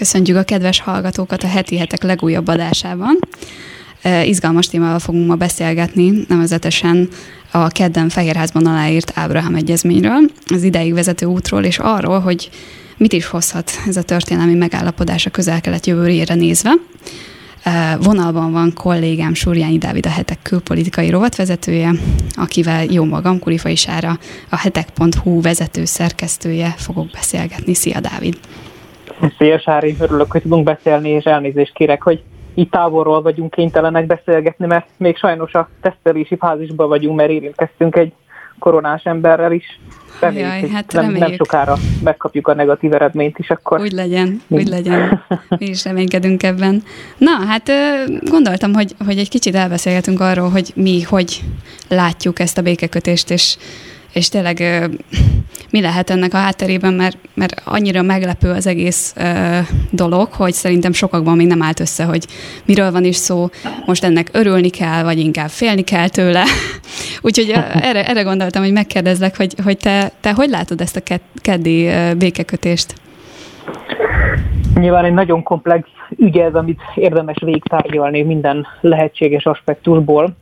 Köszöntjük a kedves hallgatókat a heti hetek legújabb adásában. Izgalmas témával fogunk ma beszélgetni, nevezetesen a kedden Fehérházban aláírt Ábrahám egyezményről, az ideig vezető útról, és arról, hogy mit is hozhat ez a történelmi megállapodás a közel-kelet jövőjére nézve. Vonalban van kollégám Súrjányi Dávid, a Hetek külpolitikai rovatvezetője, akivel jó magam, Kurifai Sára, a hetek.hu vezető szerkesztője fogok beszélgetni. Szia Dávid! Szia Sári, örülök, hogy tudunk beszélni, és elnézést kérek, hogy itt távolról vagyunk kénytelenek beszélgetni, mert még sajnos a tesztelési fázisban vagyunk, mert érintkeztünk egy koronás emberrel is. Reméljük, Jaj, hát nem, nem sokára megkapjuk a negatív eredményt is, akkor... Úgy legyen, úgy legyen. Mi is reménykedünk ebben. Na, hát gondoltam, hogy, hogy egy kicsit elbeszélgetünk arról, hogy mi hogy látjuk ezt a békekötést, és és tényleg mi lehet ennek a hátterében, mert, mert annyira meglepő az egész dolog, hogy szerintem sokakban még nem állt össze, hogy miről van is szó, most ennek örülni kell, vagy inkább félni kell tőle. Úgyhogy erre, erre gondoltam, hogy megkérdezlek, hogy, hogy te, te hogy látod ezt a keddi békekötést? Nyilván egy nagyon komplex ügy ez, amit érdemes végtárgyalni minden lehetséges aspektusból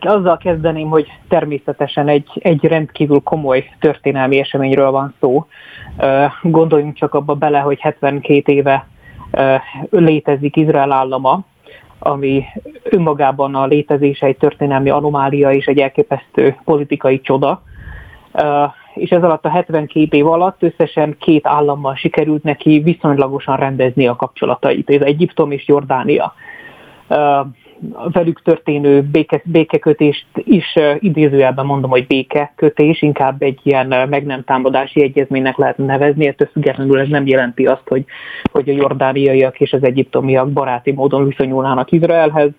azzal kezdeném, hogy természetesen egy, egy rendkívül komoly történelmi eseményről van szó. Gondoljunk csak abba bele, hogy 72 éve létezik Izrael állama, ami önmagában a létezése egy történelmi anomália és egy elképesztő politikai csoda. És ez alatt a 72 év alatt összesen két állammal sikerült neki viszonylagosan rendezni a kapcsolatait, ez Egyiptom és Jordánia velük történő béke, békekötést is idézőjelben mondom, hogy békekötés, inkább egy ilyen meg nem támadási egyezménynek lehet nevezni, ettől függetlenül ez nem jelenti azt, hogy, hogy a jordániaiak és az egyiptomiak baráti módon viszonyulnának Izraelhez,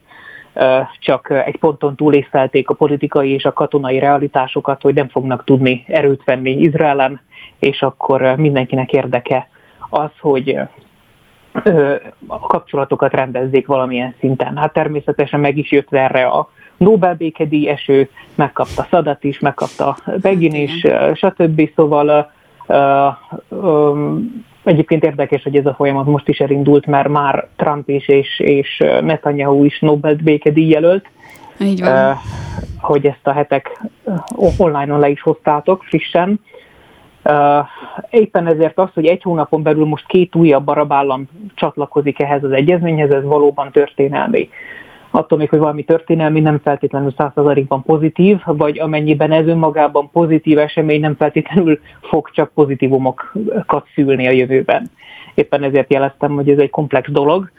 csak egy ponton túlészelték a politikai és a katonai realitásokat, hogy nem fognak tudni erőt venni Izraelen, és akkor mindenkinek érdeke az, hogy a kapcsolatokat rendezzék valamilyen szinten. Hát természetesen meg is jött erre a Nobel békedíj eső, megkapta Szadat is, megkapta Begin is, stb. Szóval uh, um, egyébként érdekes, hogy ez a folyamat most is elindult, mert már Trump is és, és Netanyahu is Nobel békedíj jelölt. Így van. Uh, hogy ezt a hetek online-on le is hoztátok frissen. Éppen ezért az, hogy egy hónapon belül most két újabb arab állam csatlakozik ehhez az egyezményhez, ez valóban történelmi. Attól még, hogy valami történelmi nem feltétlenül százszerzalékban pozitív, vagy amennyiben ez önmagában pozitív esemény nem feltétlenül fog csak pozitívumokat szülni a jövőben. Éppen ezért jeleztem, hogy ez egy komplex dolog.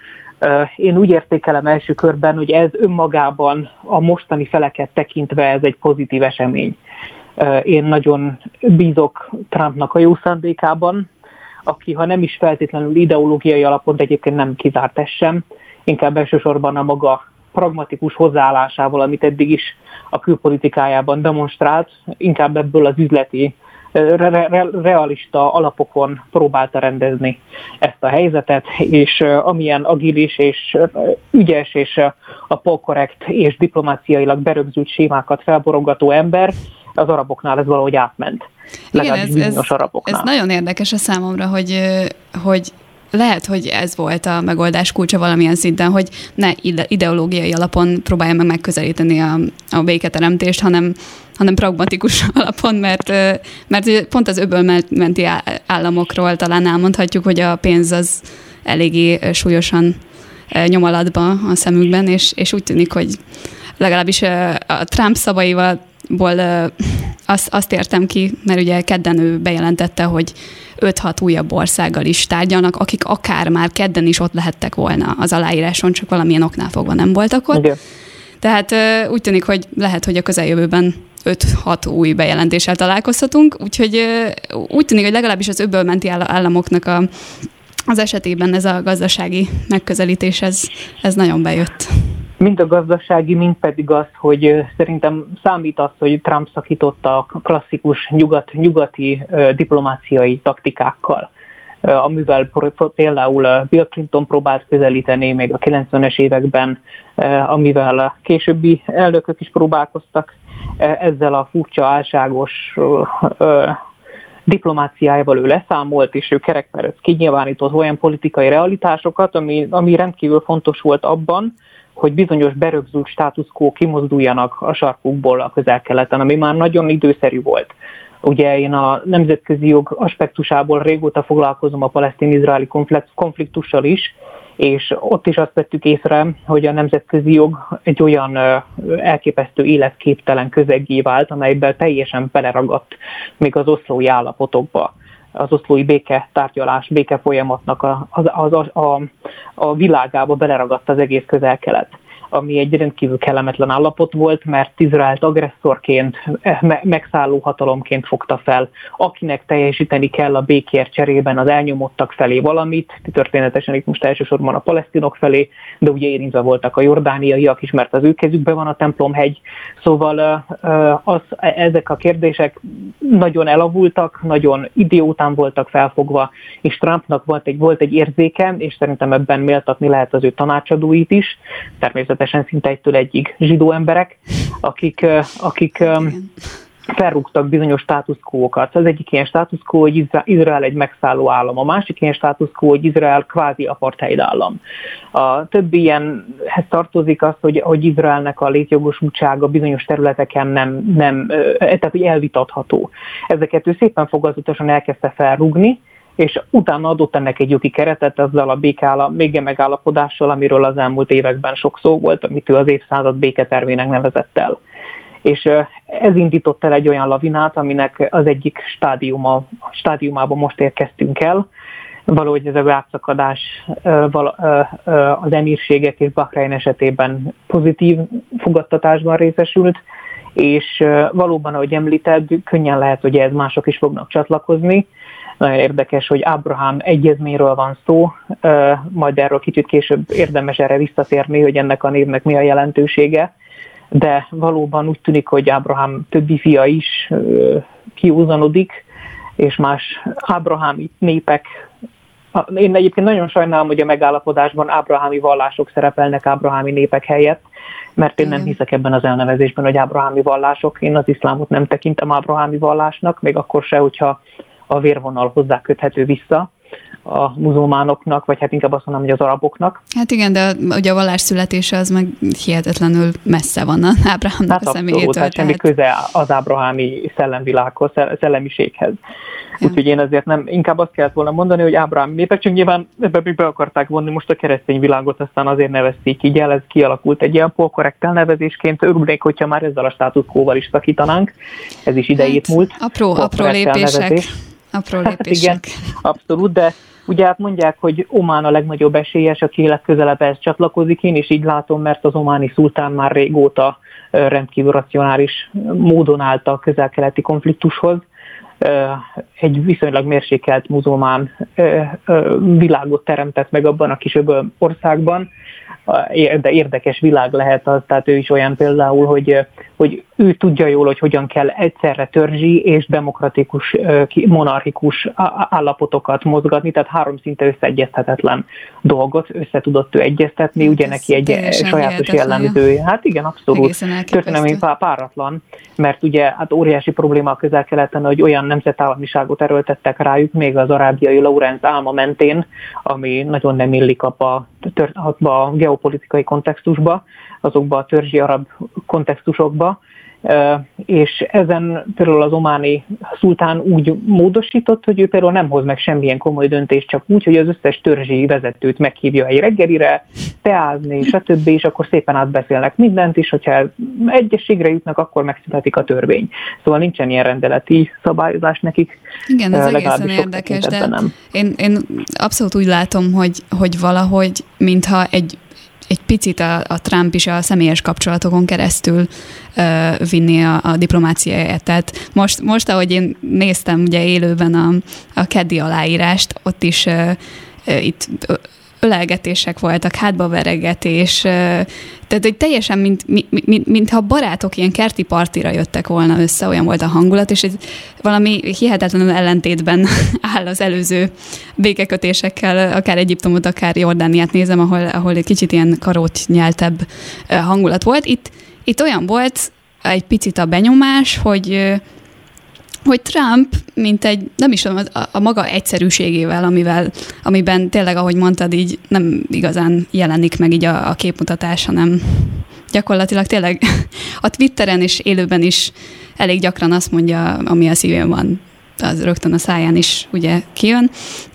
Én úgy értékelem első körben, hogy ez önmagában a mostani feleket tekintve ez egy pozitív esemény. Én nagyon bízok Trumpnak a jó szándékában, aki ha nem is feltétlenül ideológiai alapon, de egyébként nem kizárt sem, inkább elsősorban a maga pragmatikus hozzáállásával, amit eddig is a külpolitikájában demonstrált, inkább ebből az üzleti, re- realista alapokon próbálta rendezni ezt a helyzetet, és amilyen agilis és ügyes és a polkorrekt és diplomáciailag berögzült sémákat felborogató ember, az araboknál ez valahogy átment. Igen, ez, ez, araboknál. ez nagyon érdekes a számomra, hogy, hogy lehet, hogy ez volt a megoldás kulcsa valamilyen szinten, hogy ne ideológiai alapon próbálja meg megközelíteni a, a béketeremtést, hanem, hanem pragmatikus alapon, mert, mert pont az öbölmenti államokról talán elmondhatjuk, hogy a pénz az eléggé súlyosan nyomalatba a szemükben, és, és úgy tűnik, hogy legalábbis a Trump szavaival ból azt, azt értem ki, mert ugye kedden ő bejelentette, hogy 5-6 újabb országgal is tárgyalnak, akik akár már kedden is ott lehettek volna az aláíráson, csak valamilyen oknál fogva nem voltak ott. Igen. Tehát úgy tűnik, hogy lehet, hogy a közeljövőben 5-6 új bejelentéssel találkozhatunk, úgyhogy úgy tűnik, hogy legalábbis az öbölmenti államoknak a, az esetében ez a gazdasági megközelítés, ez, ez nagyon bejött mind a gazdasági, mind pedig az, hogy szerintem számít az, hogy Trump szakította a klasszikus nyugat, nyugati diplomáciai taktikákkal. Amivel például Bill Clinton próbált közelíteni még a 90-es években, amivel a későbbi elnökök is próbálkoztak. Ezzel a furcsa álságos diplomáciájával ő leszámolt, és ő kerekperec kinyilvánított olyan politikai realitásokat, ami, ami rendkívül fontos volt abban, hogy bizonyos berögzült státuszkó kimozduljanak a sarkukból a közel-keleten, ami már nagyon időszerű volt. Ugye én a nemzetközi jog aspektusából régóta foglalkozom a palesztin-izraeli konfliktussal is, és ott is azt vettük észre, hogy a nemzetközi jog egy olyan elképesztő életképtelen közegé vált, amelyben teljesen beleragadt még az oszlói állapotokba az oszlói béke tárgyalás, béke folyamatnak a, a, a, a, a világába beleragadt az egész közel-kelet ami egy rendkívül kellemetlen állapot volt, mert Izraelt agresszorként, eh, megszálló hatalomként fogta fel, akinek teljesíteni kell a békért cserében az elnyomottak felé valamit, történetesen itt most elsősorban a palesztinok felé, de ugye érintve voltak a jordániaiak is, mert az ő kezükben van a templomhegy, szóval eh, az, ezek a kérdések nagyon elavultak, nagyon idiótán voltak felfogva, és Trumpnak volt egy, volt egy érzéke, és szerintem ebben méltatni lehet az ő tanácsadóit is, természetesen természetesen szinte egytől egyig zsidó emberek, akik, akik felrúgtak bizonyos státuszkókat. Az egyik ilyen státuszkó, hogy Izrael egy megszálló állam, a másik ilyen státuszkó, hogy Izrael kvázi apartheid állam. A többi ilyenhez tartozik az, hogy, hogy Izraelnek a létjogosultsága bizonyos területeken nem, nem tehát hogy elvitatható. Ezeket ő szépen fogadatosan elkezdte felrúgni, és utána adott ennek egy jogi keretet azzal a békála, még megállapodással, amiről az elmúlt években sok szó volt, amit ő az évszázad béketervének nevezett el. És ez indított el egy olyan lavinát, aminek az egyik stádiuma, stádiumában most érkeztünk el, valahogy ez a átszakadás az emírségek és Bahrein esetében pozitív fogadtatásban részesült, és valóban, ahogy említed, könnyen lehet, hogy ez mások is fognak csatlakozni, nagyon érdekes, hogy Abraham egyezményről van szó, majd erről kicsit később érdemes erre visszatérni, hogy ennek a névnek mi a jelentősége, de valóban úgy tűnik, hogy Abraham többi fia is kiúzanodik, és más Abrahami népek én egyébként nagyon sajnálom, hogy a megállapodásban ábrahami vallások szerepelnek ábrahami népek helyett, mert én nem hiszek ebben az elnevezésben, hogy ábrahami vallások. Én az iszlámot nem tekintem ábrahami vallásnak, még akkor se, hogyha a vérvonal hozzá köthető vissza a muzulmánoknak, vagy hát inkább azt mondom, hogy az araboknak. Hát igen, de ugye a vallás születése az meg hihetetlenül messze van a Ábrahámnak hát a személyétől. Hát semmi köze az ábrahámi szellemvilághoz, szellemiséghez. Ja. Úgyhogy én azért nem, inkább azt kellett volna mondani, hogy Ábrahám népek, csak nyilván ebbe még be akarták vonni most a keresztény világot, aztán azért nevezték így el, ez kialakult egy ilyen polkorrekt elnevezésként. Örülnék, hogyha már ezzel a státuszkóval is szakítanánk. Ez is idejét hát, múlt. Apró, apró lépések. Elnevezés. Apró lépések. Hát igen, abszolút, de ugye hát mondják, hogy Omán a legnagyobb esélyes, aki legközelebb ehhez csatlakozik. Én is így látom, mert az ománi szultán már régóta rendkívül racionális módon állt a közel-keleti konfliktushoz. Egy viszonylag mérsékelt muzulmán világot teremtett meg abban a kis országban, de érdekes világ lehet az, tehát ő is olyan például, hogy, hogy ő tudja jól, hogy hogyan kell egyszerre törzsi és demokratikus, monarchikus állapotokat mozgatni, tehát három szinte összeegyezhetetlen dolgot össze tudott ő egyeztetni, hát ugye neki egy sajátos jellemzője. Hát igen, abszolút. Történelmi páratlan, mert ugye hát óriási probléma a közel-keleten, hogy olyan nemzetállamiságot erőltettek rájuk, még az arábiai Lorenz álma mentén, ami nagyon nem illik abba, abba a geopolitikai kontextusba, azokba a törzsi arab kontextusokba, és ezen például az ománi szultán úgy módosított, hogy ő például nem hoz meg semmilyen komoly döntést, csak úgy, hogy az összes törzsi vezetőt meghívja egy reggelire, teázni, stb., és akkor szépen átbeszélnek mindent, és hogyha egyességre jutnak, akkor megszületik a törvény. Szóval nincsen ilyen rendeleti szabályozás nekik. Igen, ez egészen érdekes, de nem. Én, én abszolút úgy látom, hogy, hogy valahogy, mintha egy egy picit a, a Trump is a személyes kapcsolatokon keresztül uh, vinni a, a diplomáciáját. Tehát most, most, ahogy én néztem ugye élőben a, a keddi aláírást, ott is uh, uh, itt ölelgetések voltak, hátba veregetés, tehát hogy teljesen, mint, mint, mint, mintha barátok ilyen kerti partira jöttek volna össze, olyan volt a hangulat, és ez valami hihetetlenül ellentétben áll az előző békekötésekkel, akár Egyiptomot, akár Jordániát nézem, ahol, ahol egy kicsit ilyen karót nyeltebb hangulat volt. Itt, itt olyan volt egy picit a benyomás, hogy hogy Trump, mint egy, nem is tudom, a, a maga egyszerűségével, amivel, amiben tényleg, ahogy mondtad, így nem igazán jelenik meg így a, a képmutatás, hanem gyakorlatilag tényleg a Twitteren és élőben is elég gyakran azt mondja, ami a szívén van, az rögtön a száján is ugye kijön,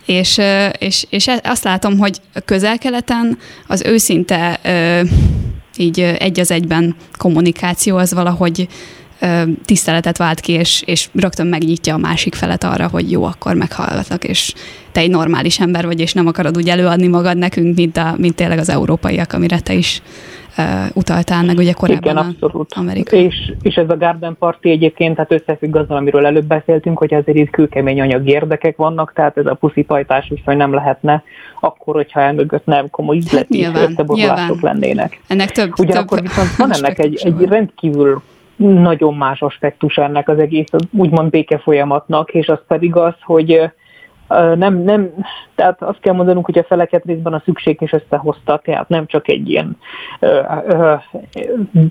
és, és, és e, azt látom, hogy közel-keleten az őszinte így egy az egyben kommunikáció az valahogy tiszteletet vált ki, és, és rögtön megnyitja a másik felet arra, hogy jó, akkor meghallgatlak, és te egy normális ember vagy, és nem akarod úgy előadni magad nekünk, mint, a, mint tényleg az európaiak, amire te is uh, utaltál meg ugye korábban Igen, abszolút. Amerika. És, és ez a Garden Party egyébként, hát összefügg azzal, amiről előbb beszéltünk, hogy azért itt kőkemény anyagi érdekek vannak, tehát ez a puszipajtás viszony nem lehetne akkor, hogyha elmögött nem komoly üzleti hát összeborulások lennének. Ennek több, Ugye több viszont van ennek egy, egy rendkívül nagyon más aspektus ennek az egész úgymond béke folyamatnak, és az pedig az, hogy nem, nem, tehát azt kell mondanunk, hogy a feleket részben a szükség is összehozta, tehát nem csak egy ilyen ö, ö,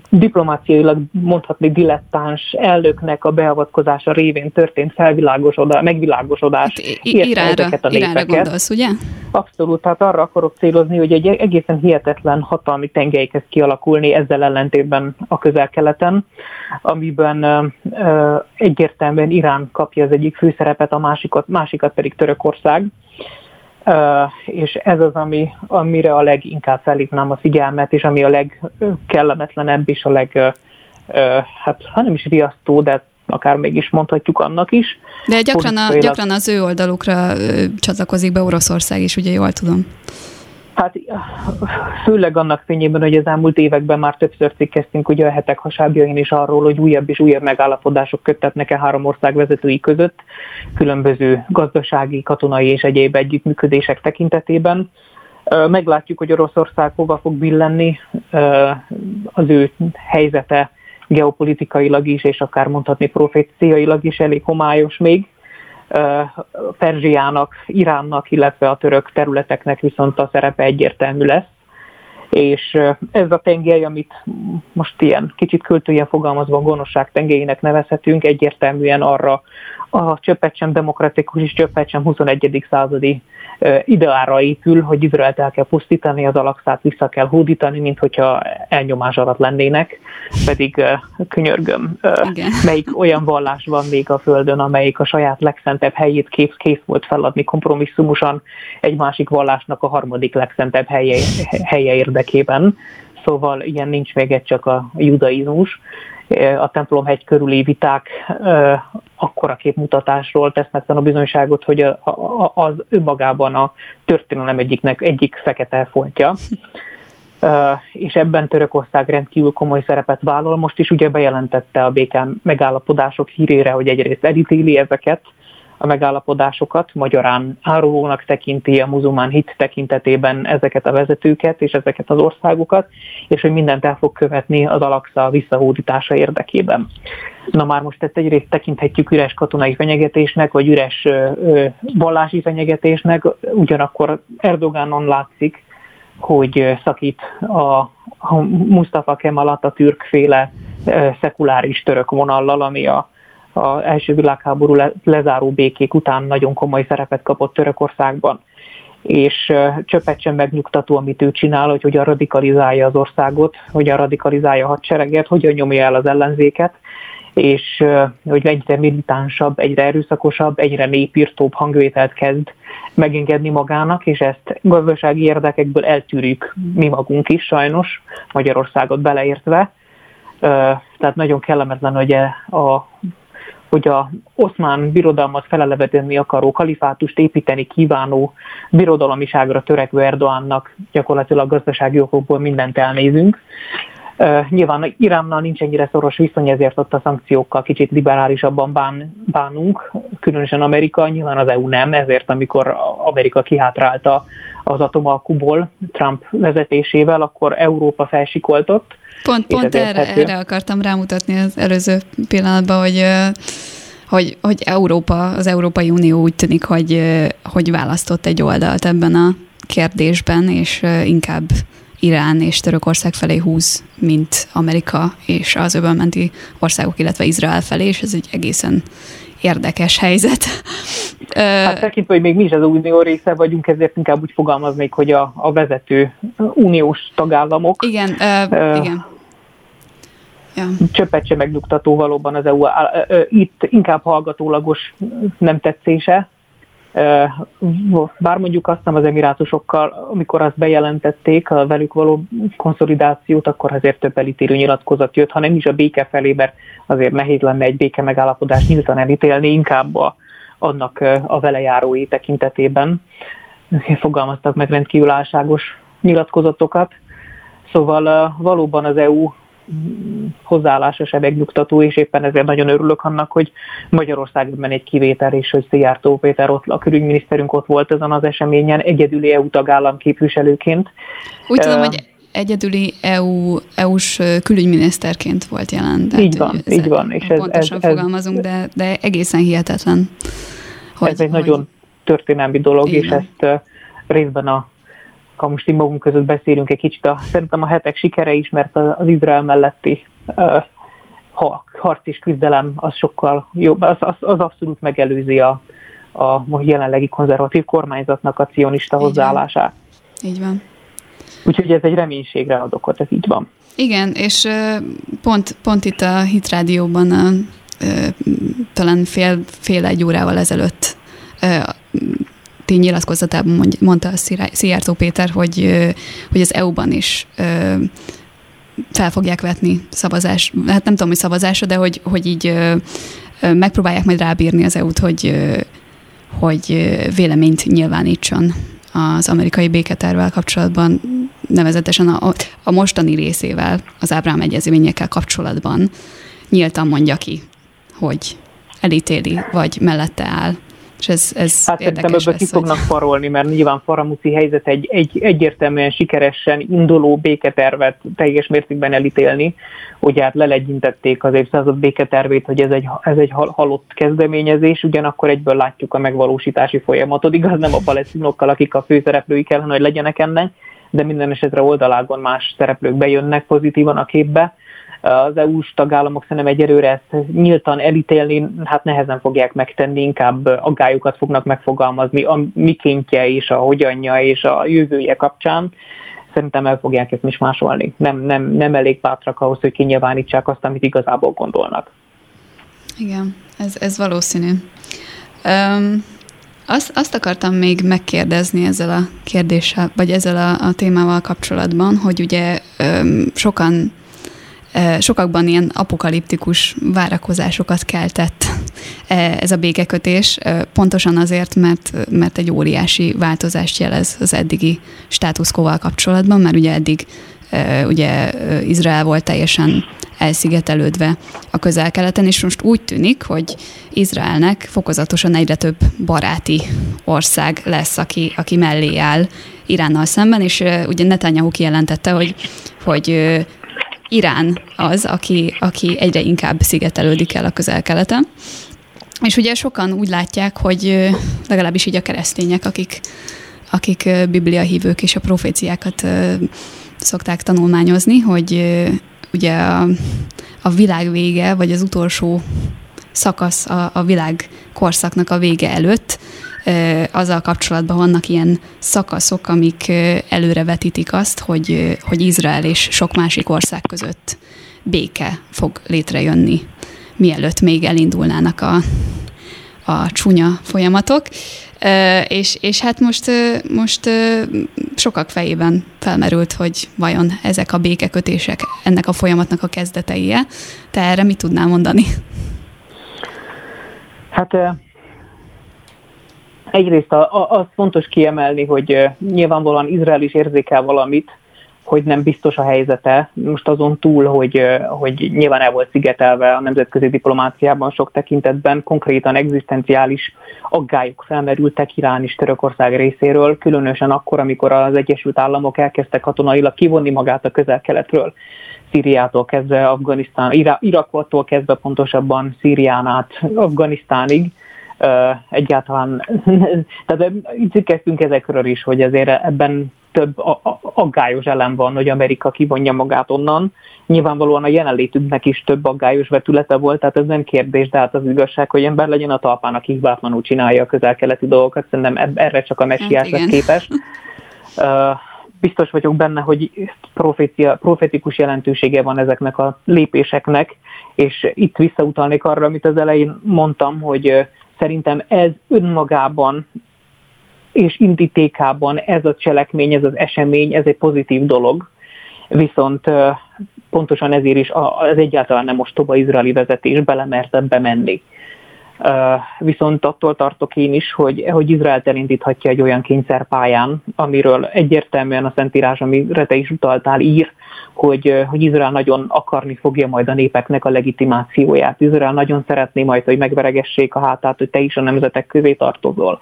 diplomáciailag mondhatni dilettáns elnöknek a beavatkozása révén történt felvilágosodás, megvilágosodás. Iránra, a Iránra gondolsz, ugye? Abszolút, tehát arra akarok célozni, hogy egy egészen hihetetlen hatalmi tengely kezd kialakulni ezzel ellentétben a közel-keleten, amiben ö, ö, egyértelműen Irán kapja az egyik főszerepet, a másikat, másikat pedig Törökország. És ez az, ami, amire a leginkább felhívnám a figyelmet, és ami a legkellemetlenebb és a leg, hát ha nem is riasztó, de akár mégis mondhatjuk annak is. De gyakran, a, gyakran az ő oldalukra csatlakozik be Oroszország is, ugye jól tudom. Hát főleg annak fényében, hogy az elmúlt években már többször cikkeztünk ugye a hetek hasábjain is arról, hogy újabb és újabb megállapodások köttetnek-e három ország vezetői között, különböző gazdasági, katonai és egyéb együttműködések tekintetében. Meglátjuk, hogy Oroszország hova fog billenni, az ő helyzete geopolitikailag is, és akár mondhatni proféciailag is elég homályos még Perzsiának, Iránnak, illetve a török területeknek viszont a szerepe egyértelmű lesz. És ez a tengely, amit most ilyen kicsit költőjen fogalmazva gonoszság tengelyének nevezhetünk, egyértelműen arra a csöppet sem demokratikus és csöppet sem 21. századi ideára épül, hogy Izraelt el kell pusztítani, az alakszát vissza kell hódítani, mint hogyha elnyomás alatt lennének, pedig könyörgöm, Igen. melyik olyan vallás van még a Földön, amelyik a saját legszentebb helyét kész, kész volt feladni kompromisszumosan egy másik vallásnak a harmadik legszentebb helye, helye érdekében. Szóval ilyen nincs még egy csak a judaizmus a templomhegy körüli viták akkora képmutatásról tesznek a bizonyságot, hogy az önmagában a történelem egyiknek egyik fekete foltja. és ebben Törökország rendkívül komoly szerepet vállal. Most is ugye bejelentette a békán megállapodások hírére, hogy egyrészt elítéli ezeket, a megállapodásokat, magyarán árulónak tekinti a muzulmán hit tekintetében ezeket a vezetőket és ezeket az országokat, és hogy mindent el fog követni az Alaksa visszahódítása érdekében. Na már most ezt egyrészt tekinthetjük üres katonai fenyegetésnek, vagy üres vallási fenyegetésnek, ugyanakkor Erdogánon látszik, hogy szakít a, a Mustafa Kemal Atatürk féle szekuláris török vonallal, ami a az első világháború lezáró békék után nagyon komoly szerepet kapott Törökországban és csöppet sem megnyugtató, amit ő csinál, hogy hogyan radikalizálja az országot, hogyan radikalizálja a hadsereget, hogyan nyomja el az ellenzéket, és hogy egyre militánsabb, egyre erőszakosabb, egyre népírtóbb hangvételt kezd megengedni magának, és ezt gazdasági érdekekből eltűrjük mi magunk is sajnos, Magyarországot beleértve. Tehát nagyon kellemetlen, hogy a hogy a oszmán birodalmat felelevedenni akaró kalifátust építeni kívánó birodalamiságra törekvő Erdoánnak gyakorlatilag gazdasági okokból mindent elnézünk. Uh, nyilván Iránnal nincs ennyire szoros viszony, ezért ott a szankciókkal kicsit liberálisabban bán, bánunk, különösen Amerika, nyilván az EU nem, ezért amikor Amerika kihátrálta az atomalkuból Trump vezetésével, akkor Európa felsikoltott, Pont, pont erre, erre akartam rámutatni az előző pillanatban, hogy hogy, hogy Európa, az Európai Unió úgy tűnik, hogy, hogy választott egy oldalt ebben a kérdésben, és inkább Irán és Törökország felé húz, mint Amerika és az öbölmenti országok, illetve Izrael felé, és ez egy egészen érdekes helyzet. Hát tekintve, hogy még mi is az unió része vagyunk, ezért inkább úgy fogalmaznék, hogy a, a vezető uniós tagállamok. Igen, uh, igen. Ja. Csöppet sem megnyugtató valóban az EU. Itt inkább hallgatólagos nem tetszése, bár mondjuk azt nem az emirátusokkal, amikor azt bejelentették, a velük való konszolidációt, akkor azért több elítélő nyilatkozat jött, ha nem is a béke felé, mert azért nehéz lenne egy béke megállapodást nyíltan elítélni, inkább a, annak a velejárói tekintetében fogalmaztak meg rendkívül álságos nyilatkozatokat. Szóval valóban az EU hozzáállása se megnyugtató, és éppen ezért nagyon örülök annak, hogy Magyarországban egy kivétel, és hogy Szijjártó Péter ott, a külügyminiszterünk ott volt ezen az eseményen, egyedüli EU tagállam képviselőként. Úgy tudom, uh, hogy egyedüli EU, EU-s külügyminiszterként volt jelen. Tehát, így van, így van. És ez, pontosan ez, fogalmazunk, ez, de, de egészen hihetetlen. Hogy, ez egy hogy, nagyon történelmi dolog, és ezt részben a ha most így magunk között beszélünk egy kicsit, a, szerintem a hetek sikere is, mert az Izrael melletti uh, harc és küzdelem az sokkal jobb, az, az, az abszolút megelőzi a, a jelenlegi konzervatív kormányzatnak a cionista így hozzáállását. Van. Így van. Úgyhogy ez egy reménységre ad okot, ez így van. Igen, és pont, pont itt a Hit Rádióban a, talán fél, fél egy órával ezelőtt ti nyilatkozatában mondta a Szijjártó Péter, hogy, hogy az EU-ban is fel fogják vetni szavazás, hát nem tudom, hogy szavazásra, de hogy, hogy így megpróbálják majd rábírni az EU-t, hogy, hogy véleményt nyilvánítson az amerikai béketervel kapcsolatban, nevezetesen a, a mostani részével, az Ábrám egyezményekkel kapcsolatban nyíltan mondja ki, hogy elítéli, vagy mellette áll. És ez, ez hát szerintem ebből ki fognak hogy... farolni, mert nyilván Faramuci helyzet egy, egy egyértelműen sikeresen induló béketervet teljes mértékben elítélni. Ugye hát lelegyintették az évszázad béketervét, hogy ez egy, ez egy halott kezdeményezés, ugyanakkor egyből látjuk a megvalósítási folyamatot. Igaz, nem a palesztinokkal, akik a főszereplői kellene, hogy legyenek ennek, de minden esetre oldalágon más szereplők bejönnek pozitívan a képbe az EU-s tagállamok szerintem egyelőre ezt nyíltan elítélni, hát nehezen fogják megtenni, inkább aggályokat fognak megfogalmazni a mikéntje és a hogyanja és a jövője kapcsán. Szerintem el fogják ezt is másolni. Nem, nem, nem elég bátrak ahhoz, hogy kinyilvánítsák azt, amit igazából gondolnak. Igen, ez, ez valószínű. Um, azt, azt akartam még megkérdezni ezzel a kérdéssel, vagy ezzel a, a témával kapcsolatban, hogy ugye um, sokan sokakban ilyen apokaliptikus várakozásokat keltett ez a békekötés, pontosan azért, mert, mert egy óriási változást jelez az eddigi státuszkóval kapcsolatban, mert ugye eddig ugye Izrael volt teljesen elszigetelődve a közel-keleten, és most úgy tűnik, hogy Izraelnek fokozatosan egyre több baráti ország lesz, aki, aki mellé áll Iránnal szemben, és ugye Netanyahu kijelentette, hogy, hogy Irán az, aki, aki egyre inkább szigetelődik el a közel-keleten. És ugye sokan úgy látják, hogy legalábbis így a keresztények, akik, akik bibliahívők és a proféciákat szokták tanulmányozni, hogy ugye a, a világ vége, vagy az utolsó szakasz a, a világ korszaknak a vége előtt azzal kapcsolatban vannak ilyen szakaszok, amik előrevetítik azt, hogy, hogy Izrael és sok másik ország között béke fog létrejönni, mielőtt még elindulnának a, a csúnya folyamatok. És, és hát most, most sokak fejében felmerült, hogy vajon ezek a békekötések ennek a folyamatnak a kezdeteie. Te erre mit tudnál mondani? Hát Egyrészt az fontos kiemelni, hogy nyilvánvalóan Izrael is érzékel valamit, hogy nem biztos a helyzete. Most azon túl, hogy, hogy nyilván el volt szigetelve a nemzetközi diplomáciában sok tekintetben, konkrétan egzisztenciális aggályok felmerültek Irán és Törökország részéről, különösen akkor, amikor az Egyesült Államok elkezdtek katonailag kivonni magát a közel-keletről. Szíriától kezdve Afganisztán, Irakottól kezdve pontosabban Szírián át Afganisztánig, egyáltalán, tehát így kezdtünk ezekről is, hogy azért ebben több aggályos elem van, hogy Amerika kivonja magát onnan. Nyilvánvalóan a jelenlétünknek is több aggályos vetülete volt, tehát ez nem kérdés, de hát az igazság, hogy ember legyen a talpán, aki hibátlanul csinálja a közel-keleti dolgokat, szerintem erre csak a messiás hát, lesz képes. biztos vagyok benne, hogy profétia, profetikus jelentősége van ezeknek a lépéseknek, és itt visszautalnék arra, amit az elején mondtam, hogy szerintem ez önmagában és indítékában ez a cselekmény, ez az esemény, ez egy pozitív dolog, viszont pontosan ezért is az egyáltalán nem ostoba izraeli vezetés belemert ebbe menni. Viszont attól tartok én is, hogy, hogy Izrael elindíthatja egy olyan kényszerpályán, amiről egyértelműen a Szentírás, amire te is utaltál, ír, hogy, hogy Izrael nagyon akarni fogja majd a népeknek a legitimációját. Izrael nagyon szeretné majd, hogy megveregessék a hátát, hogy te is a nemzetek közé tartozol.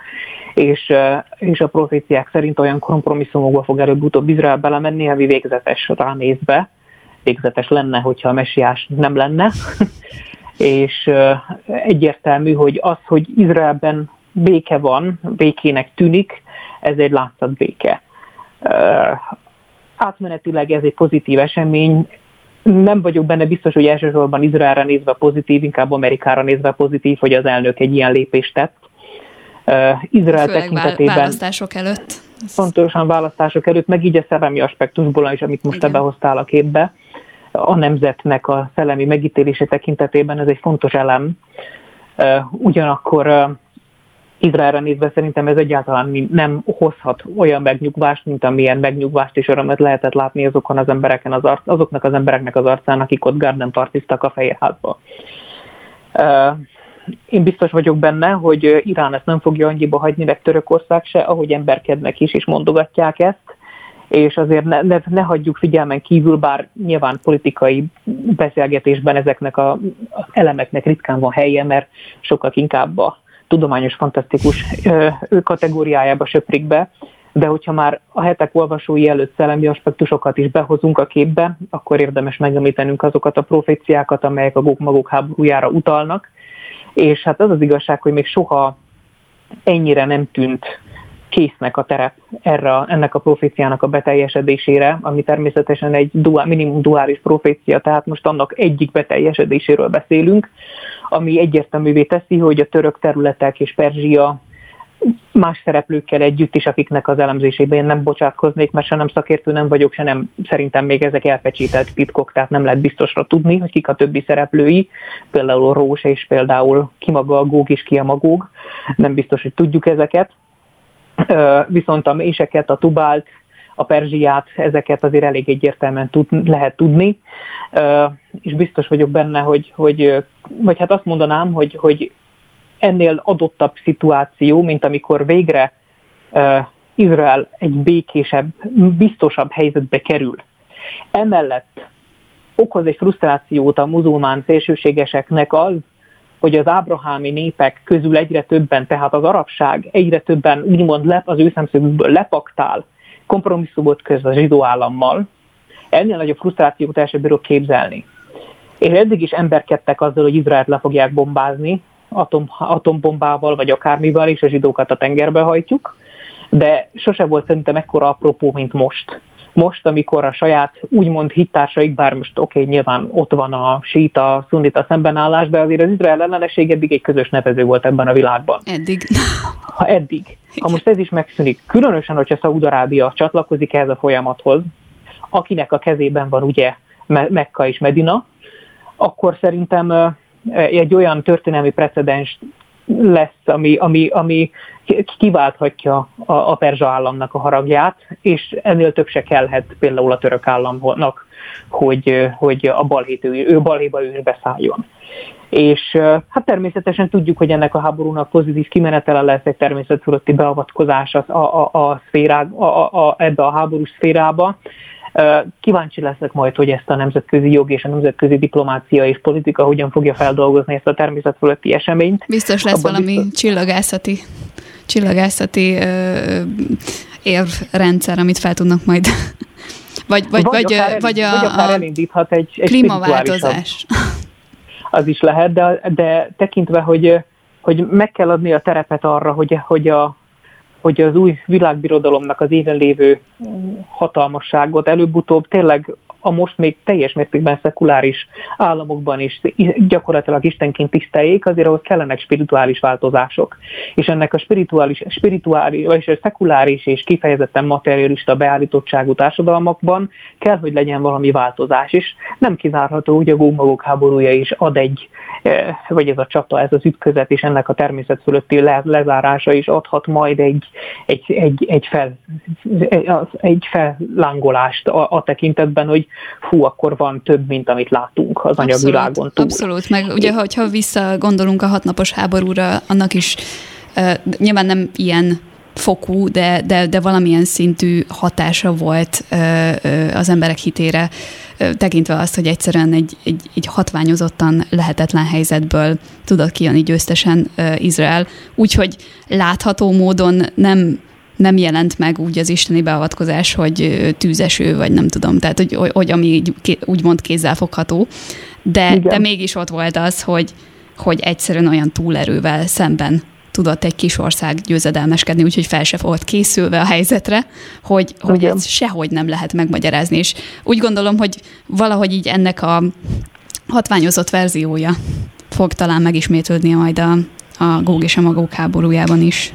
És, és a proféciák szerint olyan kompromisszumokba fog előbb-utóbb Izrael belemenni, ami végzetes ránézve. Végzetes lenne, hogyha a messiás nem lenne. és egyértelmű, hogy az, hogy Izraelben béke van, békének tűnik, ez egy látszat béke. Átmenetileg ez egy pozitív esemény, nem vagyok benne biztos, hogy elsősorban Izraelre nézve pozitív, inkább Amerikára nézve pozitív, hogy az elnök egy ilyen lépést tett. Izrael Főleg tekintetében... választások előtt. Pontosan választások előtt, meg így a szellemi aspektusból is, amit most Igen. te behoztál a képbe a nemzetnek a szellemi megítélése tekintetében ez egy fontos elem. Ugyanakkor Izraelre nézve szerintem ez egyáltalán nem hozhat olyan megnyugvást, mint amilyen megnyugvást és örömet lehetett látni azokon az embereken az arc, azoknak az embereknek az arcán, akik ott Garden partiztak a Fehérházba. Én biztos vagyok benne, hogy Irán ezt nem fogja annyiba hagyni, meg Törökország se, ahogy emberkednek is, és mondogatják ezt és azért ne, ne, ne hagyjuk figyelmen kívül, bár nyilván politikai beszélgetésben ezeknek a, az elemeknek ritkán van helye, mert sokkal inkább a tudományos, fantasztikus ő kategóriájába söprik be, de hogyha már a hetek olvasói előtt szellemi aspektusokat is behozunk a képbe, akkor érdemes megemlítenünk azokat a proféciákat, amelyek a maguk háborújára utalnak, és hát az az igazság, hogy még soha ennyire nem tűnt késznek a terep erre, ennek a proféciának a beteljesedésére, ami természetesen egy duál, minimum duális profécia, tehát most annak egyik beteljesedéséről beszélünk, ami egyértelművé teszi, hogy a török területek és Perzsia más szereplőkkel együtt is, akiknek az elemzésében én nem bocsátkoznék, mert se nem szakértő nem vagyok, se nem szerintem még ezek elpecsételt titkok, tehát nem lehet biztosra tudni, hogy kik a többi szereplői, például Rós és például ki maga a Góg és ki a Magóg, nem biztos, hogy tudjuk ezeket, viszont a méseket, a tubált, a perzsiát, ezeket azért elég egyértelműen tud, lehet tudni, és biztos vagyok benne, hogy, hogy vagy hát azt mondanám, hogy, hogy ennél adottabb szituáció, mint amikor végre Izrael egy békésebb, biztosabb helyzetbe kerül. Emellett okoz egy frusztrációt a muzulmán szélsőségeseknek az, hogy az ábrahámi népek közül egyre többen, tehát az arabság egyre többen úgymond lep, az ő szemszögükből lepaktál, kompromisszumot köz a zsidó állammal, ennél nagyobb frusztrációt el sem bírok képzelni. És eddig is emberkedtek azzal, hogy Izraelt le fogják bombázni atom, atombombával, vagy akármivel, és a zsidókat a tengerbe hajtjuk, de sose volt szerintem ekkora apropó, mint most most, amikor a saját úgymond hittársaik, bár most oké, okay, nyilván ott van a síta, szunita szembenállás, de azért az Izrael ellenesség eddig egy közös nevező volt ebben a világban. Eddig. Ha eddig. Ha most ez is megszűnik, különösen, hogyha Szaúd-Arábia csatlakozik ehhez a folyamathoz, akinek a kezében van ugye Mekka és Medina, akkor szerintem egy olyan történelmi precedens lesz, ami, ami, ami kiválthatja a, a perzsa államnak a haragját, és ennél több se kellhet például a török államnak, hogy, hogy a balhét, ő, balhéba ő beszálljon. És hát természetesen tudjuk, hogy ennek a háborúnak pozitív kimenetele lesz egy természet fölötti beavatkozás a, a, a, szférá, a, a, ebbe a háborús szférába, Kíváncsi leszek majd, hogy ezt a nemzetközi jog és a nemzetközi diplomácia és politika hogyan fogja feldolgozni ezt a természet fölötti eseményt. Biztos lesz Abban valami biztos... csillagászati, csillagászati ö, érrendszer, amit fel tudnak majd vagy, vagy, vagy, vagy, akár, vagy a, vagy akár elindíthat egy, egy klímaváltozás. Az is lehet, de, de tekintve, hogy, hogy meg kell adni a terepet arra, hogy, hogy a, hogy az új világbirodalomnak az éven lévő hatalmasságot előbb-utóbb tényleg a most még teljes mértékben szekuláris államokban is gyakorlatilag istenként tiszteljék, azért ahhoz kellenek spirituális változások. És ennek a spirituális, spirituális vagy a szekuláris és kifejezetten materialista beállítottságú társadalmakban kell, hogy legyen valami változás is. Nem kizárható, hogy a gómagok háborúja is ad egy, eh, vagy ez a csata, ez az ütközet és ennek a természet fölötti le, lezárása is adhat majd egy, egy, egy, egy, fel, egy fellángolást a, a tekintetben, hogy hú, akkor van több, mint amit látunk az anyagvilágon túl. Abszolút, meg ugye, hogyha visszagondolunk a hatnapos háborúra, annak is uh, nyilván nem ilyen fokú, de, de, de valamilyen szintű hatása volt uh, az emberek hitére, uh, tekintve azt, hogy egyszerűen egy, egy, egy hatványozottan lehetetlen helyzetből tudott kijönni győztesen uh, Izrael. Úgyhogy látható módon nem nem jelent meg úgy az isteni beavatkozás, hogy tűzeső, vagy nem tudom, tehát hogy, hogy ami így, úgymond kézzelfogható, de, de mégis ott volt az, hogy, hogy egyszerűen olyan túlerővel szemben tudott egy kis ország győzedelmeskedni, úgyhogy fel se volt készülve a helyzetre, hogy, hogy ez sehogy nem lehet megmagyarázni. És úgy gondolom, hogy valahogy így ennek a hatványozott verziója fog talán megismétlődni majd a, a Góg és a Magók háborújában is.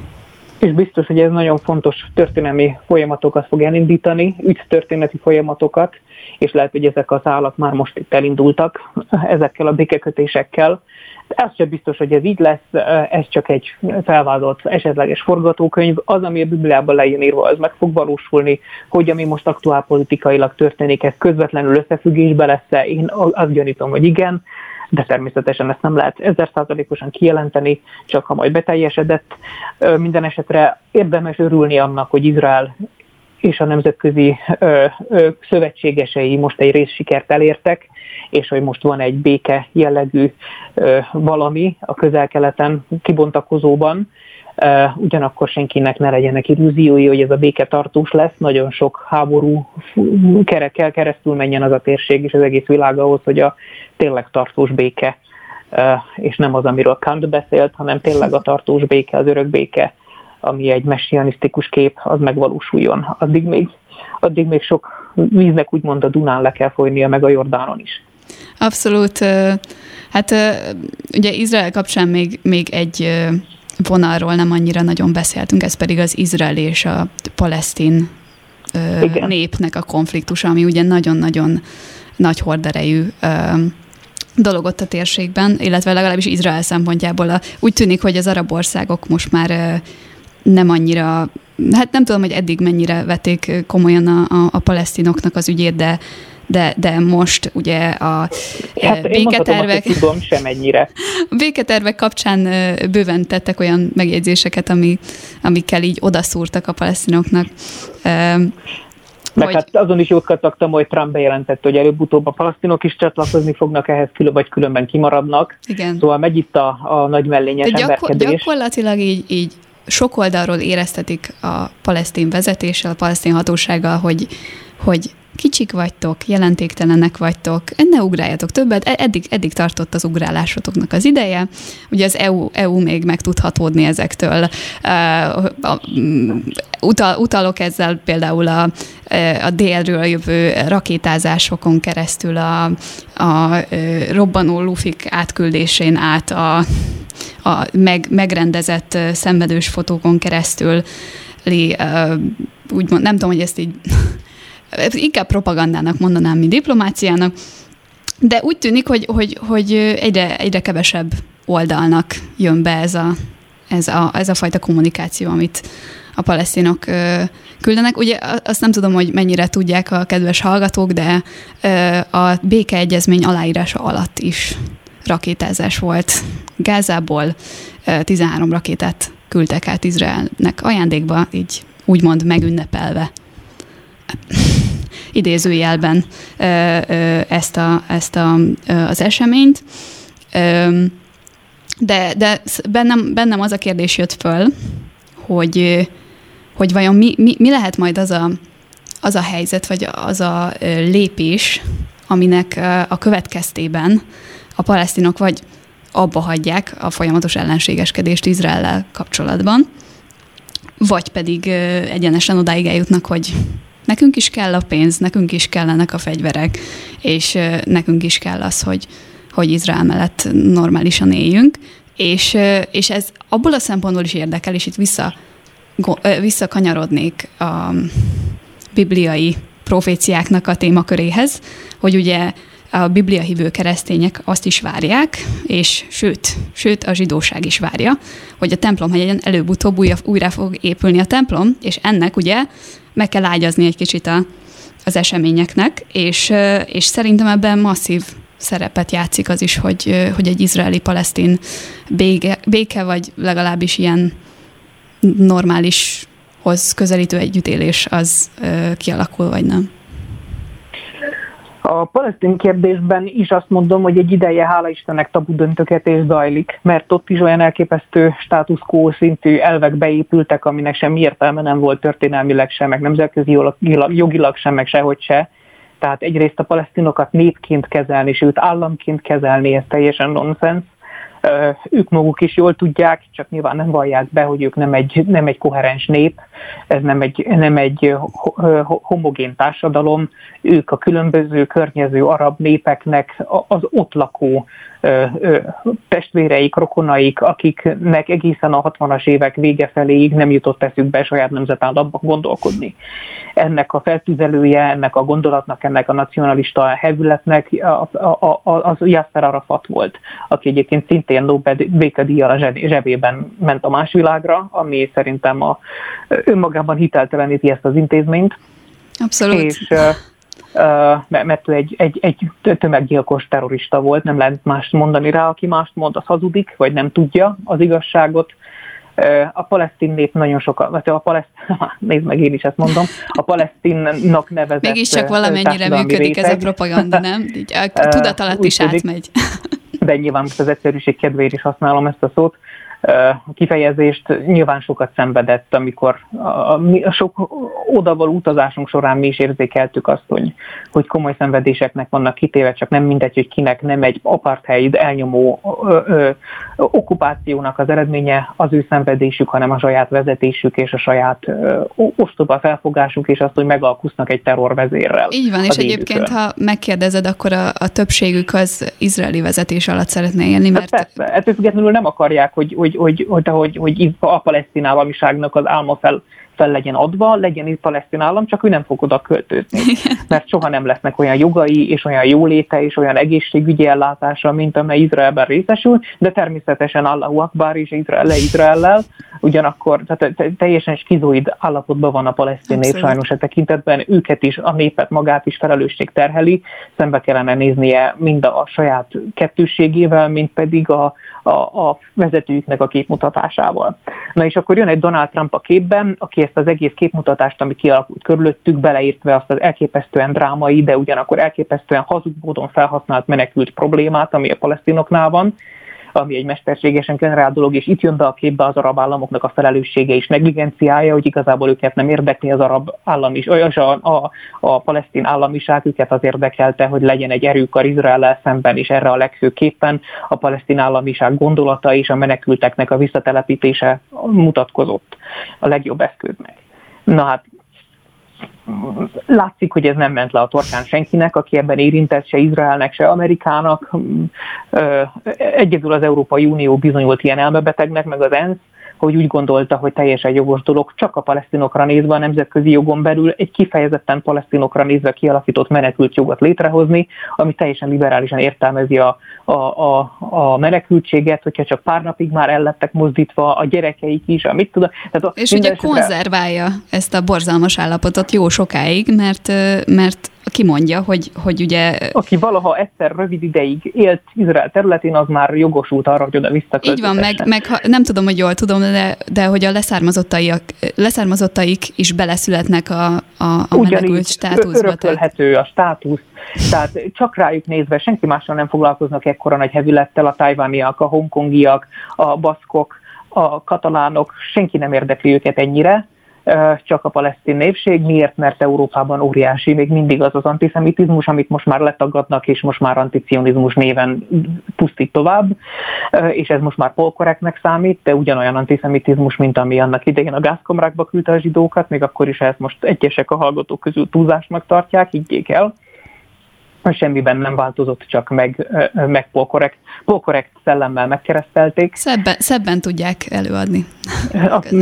És biztos, hogy ez nagyon fontos történelmi folyamatokat fog elindítani, történeti folyamatokat, és lehet, hogy ezek az állak már most itt elindultak ezekkel a békekötésekkel. De ez sem biztos, hogy ez így lesz, ez csak egy felvázolt esetleges forgatókönyv. Az, ami a Bibliában lejön írva, az meg fog valósulni, hogy ami most aktuál politikailag történik, ez közvetlenül összefüggésbe lesz Én azt gyanítom, hogy igen, de természetesen ezt nem lehet ezer százalékosan kijelenteni, csak ha majd beteljesedett. Minden esetre érdemes örülni annak, hogy Izrael és a nemzetközi ö, ö, szövetségesei most egy részsikert elértek, és hogy most van egy béke jellegű ö, valami a közel-keleten kibontakozóban, ugyanakkor senkinek ne legyenek illúziói, hogy ez a béke tartós lesz, nagyon sok háború kerekkel keresztül menjen az a térség és az egész világ ahhoz, hogy a tényleg tartós béke, és nem az, amiről Kant beszélt, hanem tényleg a tartós béke, az örök béke, ami egy messianisztikus kép, az megvalósuljon. Addig még, addig még sok víznek úgymond a Dunán le kell folynia, meg a Jordánon is. Abszolút. Hát ugye Izrael kapcsán még, még egy vonalról nem annyira nagyon beszéltünk, ez pedig az izrael és a palesztin Igen. népnek a konfliktusa, ami ugye nagyon-nagyon nagy horderejű dolog ott a térségben, illetve legalábbis Izrael szempontjából. A, úgy tűnik, hogy az arab országok most már nem annyira, hát nem tudom, hogy eddig mennyire vették komolyan a, a, a palesztinoknak az ügyét, de de, de most ugye a hát béketervek... Én tudom, semennyire. A béketervek kapcsán bőven tettek olyan megjegyzéseket, ami, amikkel így odaszúrtak a palesztinoknak. Meg hogy... hát azon is jót kattagtam, hogy Trump bejelentette, hogy előbb-utóbb a palasztinok is csatlakozni fognak ehhez, külön vagy különben kimaradnak. Igen. Szóval megy itt a, a nagy mellényes De gyakor- Gyakorlatilag így, így sok oldalról éreztetik a palesztin vezetéssel, a palesztin hatósággal, hogy, hogy kicsik vagytok, jelentéktelenek vagytok, ne ugráljatok többet, e- eddig, eddig tartott az ugrálásotoknak az ideje. Ugye az EU, EU még meg tud hatódni ezektől. Utal, utalok ezzel például a, a délről jövő rakétázásokon keresztül a, a robbanó lufik átküldésén át a, a meg, megrendezett szenvedős fotókon keresztül úgymond, nem tudom, hogy ezt így inkább propagandának mondanám, mint diplomáciának, de úgy tűnik, hogy, hogy, hogy egyre, egyre kevesebb oldalnak jön be ez a, ez, a, ez a fajta kommunikáció, amit a palesztinok küldenek. Ugye azt nem tudom, hogy mennyire tudják a kedves hallgatók, de a békeegyezmény aláírása alatt is rakétázás volt. Gázából ö, 13 rakétát küldtek át Izraelnek ajándékba, így úgymond megünnepelve idézőjelben ezt, a, ezt a, az eseményt. De, de bennem, bennem az a kérdés jött föl, hogy, hogy vajon mi, mi, mi lehet majd az a, az a helyzet, vagy az a lépés, aminek a következtében a palesztinok vagy abba hagyják a folyamatos ellenségeskedést Izraellel kapcsolatban, vagy pedig egyenesen odáig eljutnak, hogy nekünk is kell a pénz, nekünk is kellenek a fegyverek, és nekünk is kell az, hogy, hogy Izrael mellett normálisan éljünk, és, és ez abból a szempontból is érdekel, és itt vissza, visszakanyarodnék a bibliai proféciáknak a témaköréhez, hogy ugye a Biblia hívő keresztények azt is várják, és sőt, sőt a zsidóság is várja, hogy a templom hegyen előbb-utóbb újra, újra fog épülni a templom, és ennek ugye meg kell ágyazni egy kicsit a, az eseményeknek, és, és szerintem ebben masszív szerepet játszik az is, hogy, hogy egy izraeli-palesztin béke, béke, vagy legalábbis ilyen normálishoz közelítő együttélés az kialakul, vagy nem. A palesztin kérdésben is azt mondom, hogy egy ideje, hála Istennek, tabu döntöketés zajlik, mert ott is olyan elképesztő status quo szintű elvek beépültek, aminek semmi értelme nem volt történelmileg sem, meg nemzetközi jogilag sem, meg sehogy se. Tehát egyrészt a palesztinokat népként kezelni, sőt államként kezelni, ez teljesen nonsens ők maguk is jól tudják, csak nyilván nem vallják be, hogy ők nem egy, nem egy koherens nép, ez nem egy, nem egy homogén társadalom, ők a különböző környező arab népeknek az ott lakó testvéreik, rokonaik, akiknek egészen a 60-as évek vége feléig nem jutott eszükbe saját nemzetállamban gondolkodni. Ennek a feltüzelője, ennek a gondolatnak, ennek a nacionalista hevületnek az Yasser Arafat volt, aki egyébként szintén Nobel békedíjjal a zsebében ment a más világra, ami szerintem a, önmagában hitelteleníti ezt az intézményt. Abszolút. És, mert ő egy, egy, egy tömeggyilkos terrorista volt, nem lehet más mondani rá, aki mást mond, az hazudik, vagy nem tudja az igazságot. A palesztin nép nagyon sokan, vagy a palesztin, nézd meg, én is ezt mondom, a palesztinnak nevezett Mégiscsak valamennyire működik réteg. ez a propaganda, nem? Így a tudat alatt is átmegy. De nyilván most az egyszerűség kedvéért is használom ezt a szót kifejezést nyilván sokat szenvedett, amikor a, a sok odavaló utazásunk során mi is érzékeltük azt, hogy, hogy komoly szenvedéseknek vannak kitéve, csak nem mindegy, hogy kinek nem egy apartheid elnyomó ö, ö, okupációnak az eredménye az ő szenvedésük, hanem a saját vezetésük és a saját ö, ostoba felfogásuk, és azt, hogy megalkusznak egy terrorvezérrel. Így van, és egyébként, ha megkérdezed, akkor a, a többségük az izraeli vezetés alatt szeretne élni, mert... Hát persze, ettől függetlenül nem akarják, hogy, hogy hogy, hogy, hogy, hogy a palesztin államiságnak az álma fel, fel legyen adva, legyen itt palesztin állam, csak ő nem fog oda költözni. Mert soha nem lesznek olyan jogai, és olyan jóléte, és olyan egészségügyi ellátása, mint amely Izraelben részesül, de természetesen Allahu Akbar és Izrael le Izraellel, ugyanakkor tehát teljesen skizoid állapotban van a palesztin nép sajnos e tekintetben, őket is, a népet magát is felelősség terheli, szembe kellene néznie mind a saját kettőségével, mint pedig a, a, a vezetőjüknek a képmutatásával. Na és akkor jön egy Donald Trump a képben, aki ezt az egész képmutatást, ami kialakult körülöttük, beleértve azt az elképesztően drámai, de ugyanakkor elképesztően hazug módon felhasznált menekült problémát, ami a palesztinoknál van, ami egy mesterségesen generált dolog, és itt jön be a képbe az arab államoknak a felelőssége és negligenciája, hogy igazából őket nem érdekli az arab állam is, a, a, a palesztin államiság, őket az érdekelte, hogy legyen egy erők a Izrael szemben, és erre a legfőképpen a palesztin államiság gondolata és a menekülteknek a visszatelepítése mutatkozott a legjobb eszköznek. Na hát látszik, hogy ez nem ment le a torkán senkinek, aki ebben érintett, se Izraelnek, se Amerikának. Egyedül az Európai Unió bizonyult ilyen elmebetegnek, meg az ENSZ, hogy úgy gondolta, hogy teljesen jogos dolog csak a palesztinokra nézve a nemzetközi jogon belül egy kifejezetten palesztinokra nézve kialakított menekült jogot létrehozni, ami teljesen liberálisan értelmezi a, a, a, a menekültséget, hogyha csak pár napig már ellettek mozdítva a gyerekeik is, amit tudom. Tehát a, És ugye konzerválja ezt a borzalmas állapotot jó sokáig, mert, mert kimondja, hogy, hogy ugye... Aki valaha egyszer rövid ideig élt Izrael területén, az már jogosult arra, hogy oda visszaköltözessen. Így van, meg, meg ha, nem tudom, hogy jól tudom, de, de hogy a leszármazottaik, leszármazottaik is beleszületnek a, a, a menekült státuszba. örökölhető a státusz, tehát csak rájuk nézve senki mással nem foglalkoznak ekkora nagy hevülettel, a tajvániak, a hongkongiak, a baszkok, a katalánok, senki nem érdekli őket ennyire, csak a palesztin népség. Miért? Mert Európában óriási még mindig az az antiszemitizmus, amit most már letagadnak, és most már anticionizmus néven pusztít tovább, és ez most már polkoreknek számít, de ugyanolyan antiszemitizmus, mint ami annak idején a gázkomrákba küldte a zsidókat, még akkor is ezt most egyesek a hallgatók közül túlzásnak tartják, higgyék el semmiben nem változott, csak meg, meg polkorrekt, polkorrekt szellemmel megkeresztelték. Szebben, szebben tudják előadni.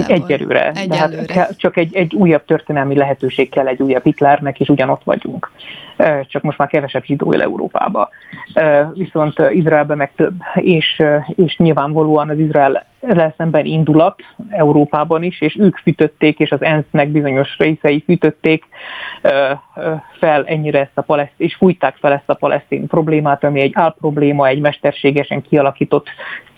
Egyelőre. Egyelőre. Hát csak egy, egy újabb történelmi lehetőség kell egy újabb Hitlernek, és ugyanott vagyunk. Csak most már kevesebb zsidó él Európába. Viszont Izraelben meg több, és, és nyilvánvalóan az Izrael szemben indulat Európában is, és ők fűtötték, és az ENSZ-nek bizonyos részei fűtötték fel ennyire ezt a palesztin, és fújták fel ezt a palesztin problémát, ami egy álprobléma, egy mesterségesen kialakított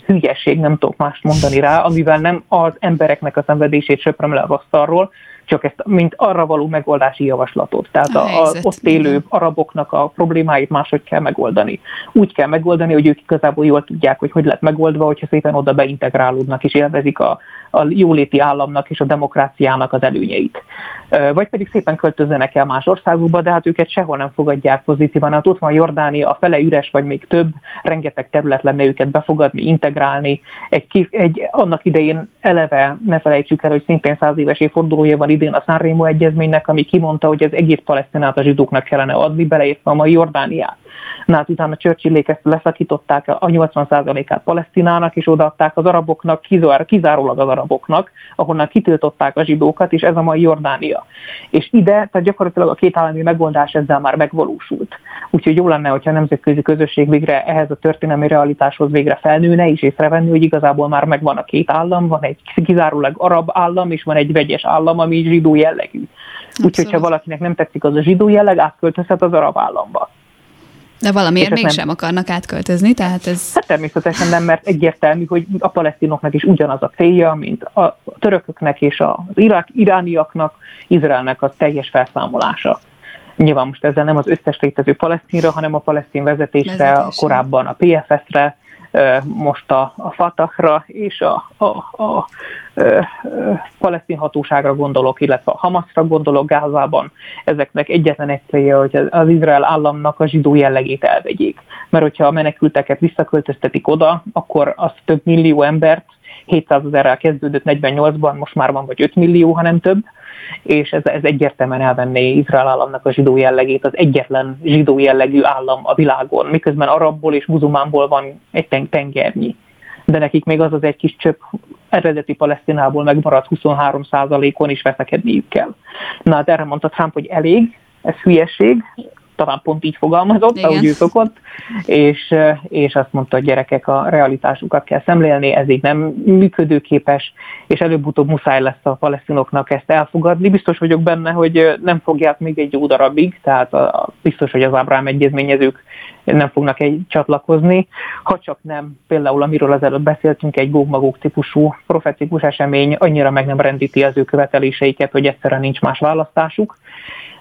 hülyeség, nem tudok mást mondani rá, amivel nem az embereknek a szenvedését söpröm le a asztalról, csak ezt mint arra való megoldási javaslatot. Tehát a, a, ott élő araboknak a problémáit máshogy kell megoldani. Úgy kell megoldani, hogy ők igazából jól tudják, hogy hogy lett megoldva, hogyha szépen oda beintegrálódnak és élvezik a, a jóléti államnak és a demokráciának az előnyeit. Vagy pedig szépen költözzenek el más országokba, de hát őket sehol nem fogadják pozitívan. Hát ott van Jordánia, a fele üres, vagy még több, rengeteg terület lenne őket befogadni, integrálni. Egy, egy annak idején eleve, ne felejtsük el, hogy szintén száz éves évfordulója van idén a Sanremo egyezménynek, ami kimondta, hogy az egész palesztinát a zsidóknak kellene adni, beleértve a mai Jordániát. Na hát utána Churchillék ezt leszakították a 80%-át Palesztinának, és odaadták az araboknak, kizárólag az araboknak, ahonnan kitiltották a zsidókat, és ez a mai Jordánia. És ide, tehát gyakorlatilag a két állami megoldás ezzel már megvalósult. Úgyhogy jó lenne, hogyha a nemzetközi közösség végre ehhez a történelmi realitáshoz végre felnőne, és észrevenni, hogy igazából már megvan a két állam, van egy kizárólag arab állam, és van egy vegyes állam, ami zsidó jellegű. Úgyhogy, ha valakinek nem tetszik az a zsidó jelleg, átköltözhet az arab államba. De valamiért mégsem nem... akarnak átköltözni, tehát ez... Hát természetesen nem, mert egyértelmű, hogy a palesztinoknak is ugyanaz a célja, mint a törököknek és az irák, irániaknak, Izraelnek a teljes felszámolása. Nyilván most ezzel nem az összes létező palesztinra, hanem a palesztin vezetésre, Vezetés. korábban a PFS-re, most a, a Fatahra és a, a, a, a, palesztin hatóságra gondolok, illetve a Hamasra gondolok Gázában. Ezeknek egyetlen egy célja, hogy az Izrael államnak a zsidó jellegét elvegyék. Mert hogyha a menekülteket visszaköltöztetik oda, akkor az több millió embert 700 ezerrel kezdődött 48-ban, most már van vagy 5 millió, ha nem több, és ez, ez egyértelműen elvenné Izrael államnak a zsidó jellegét, az egyetlen zsidó jellegű állam a világon, miközben arabból és muzulmánból van egy tengernyi. De nekik még az az egy kis csöpp eredeti Palesztinából megmaradt 23%-on is veszekedniük kell. Na, hát erre mondta Trump, hogy elég, ez hülyeség, talán pont így fogalmazott, Igen. ahogy ő szokott, és, és azt mondta, hogy gyerekek a realitásukat kell szemlélni, ez így nem működőképes, és előbb-utóbb muszáj lesz a palesztinoknak ezt elfogadni. Biztos vagyok benne, hogy nem fogják még egy jó darabig, tehát a, a, biztos, hogy az Ábrám egyezményezők nem fognak egy csatlakozni, ha csak nem, például amiről az előbb beszéltünk, egy gógmagók típusú profetikus esemény annyira meg nem rendíti az ő követeléseiket, hogy egyszerűen nincs más választásuk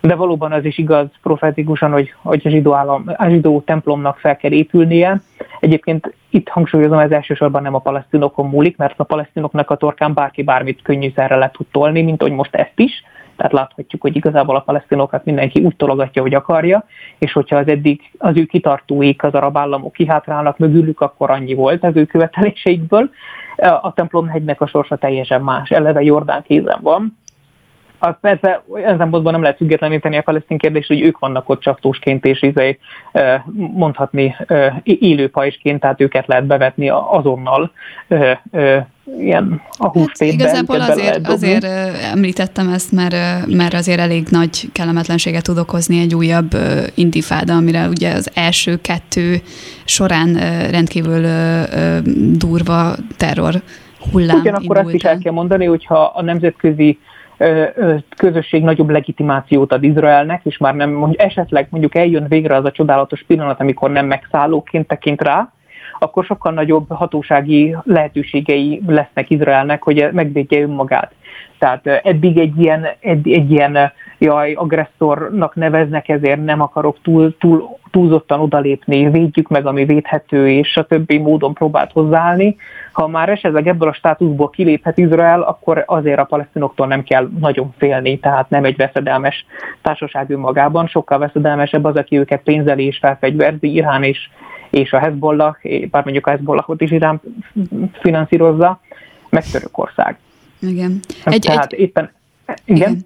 de valóban az is igaz profetikusan, hogy, hogy a, zsidó állam, a zsidó templomnak fel kell épülnie. Egyébként itt hangsúlyozom, ez elsősorban nem a palesztinokon múlik, mert a palesztinoknak a torkán bárki bármit könnyűszerre le tud tolni, mint hogy most ezt is. Tehát láthatjuk, hogy igazából a palesztinokat mindenki úgy tologatja, hogy akarja, és hogyha az eddig az ő kitartóik, az arab államok kihátrálnak mögülük, akkor annyi volt az ő követeléseikből. A templomhegynek a sorsa teljesen más. Eleve Jordán kézen van, az persze olyan szempontból nem lehet függetleníteni a palesztin kérdést, hogy ők vannak ott csaptósként és izé, mondhatni élő pajsként, tehát őket lehet bevetni azonnal ilyen a húsvétben. Hát igazából azért, azért említettem ezt, mert, mert azért elég nagy kellemetlenséget tud okozni egy újabb intifáda, amire ugye az első kettő során rendkívül durva terror hullám Ugyanakkor azt is el kell mondani, hogyha a nemzetközi közösség nagyobb legitimációt ad Izraelnek, és már nem, mondjuk, esetleg mondjuk eljön végre az a csodálatos pillanat, amikor nem megszállóként tekint rá, akkor sokkal nagyobb hatósági lehetőségei lesznek Izraelnek, hogy megvédje önmagát. Tehát eddig egy ilyen, egy, egy ilyen jaj, agresszornak neveznek, ezért nem akarok túl, túl, túlzottan odalépni, védjük meg, ami védhető, és a többi módon próbált hozzáállni. Ha már esetleg ebből a státuszból kiléphet Izrael, akkor azért a palesztinoktól nem kell nagyon félni, tehát nem egy veszedelmes társaság önmagában, sokkal veszedelmesebb az, aki őket pénzeli és felfegyverzi, Irán és, és a Hezbollah, bár mondjuk a Hezbollahot is Irán finanszírozza, meg Törökország. Igen. Egy, Tehát egy... éppen, igen. igen.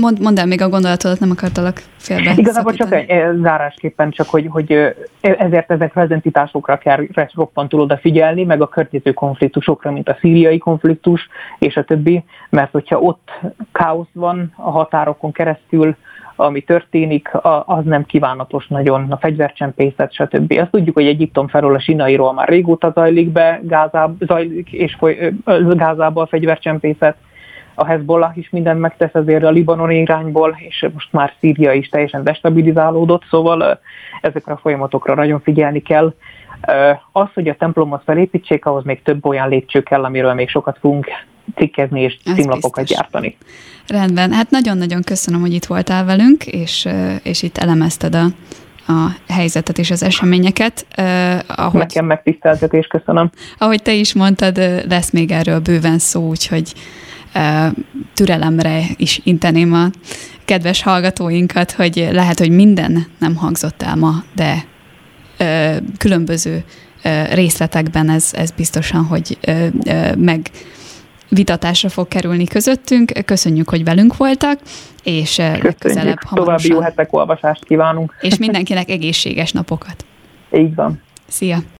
Mond, mondd el még a gondolatodat, nem akartalak félbe Igazából csak egy, zárásképpen csak, hogy, hogy ezért ezekre az entitásokra kell roppantul odafigyelni, meg a környező konfliktusokra, mint a szíriai konfliktus és a többi, mert hogyha ott káosz van a határokon keresztül, ami történik, az nem kívánatos nagyon, a fegyvercsempészet, stb. Azt tudjuk, hogy Egyiptom felől a sinairól már régóta zajlik be, Gázáb, zajlik, és foly, Gázába a fegyvercsempészet, a Hezbollah is mindent megtesz azért a Libanon irányból, és most már Szíria is teljesen destabilizálódott, szóval ezekre a folyamatokra nagyon figyelni kell. Az, hogy a templomot felépítsék, ahhoz még több olyan lépcső kell, amiről még sokat fogunk cikkezni és címlapokat gyártani. Rendben, hát nagyon-nagyon köszönöm, hogy itt voltál velünk, és, és itt elemezted a, a helyzetet és az eseményeket. Uh, ahogy, Nekem megtiszteltetés, köszönöm. Ahogy te is mondtad, lesz még erről bőven szó, úgyhogy türelemre is inteném a kedves hallgatóinkat, hogy lehet, hogy minden nem hangzott el ma, de különböző részletekben ez, ez biztosan, hogy meg vitatásra fog kerülni közöttünk. Köszönjük, hogy velünk voltak, és legközelebb hamarosan. További jó hetek olvasást kívánunk. És mindenkinek egészséges napokat. Így van. Szia!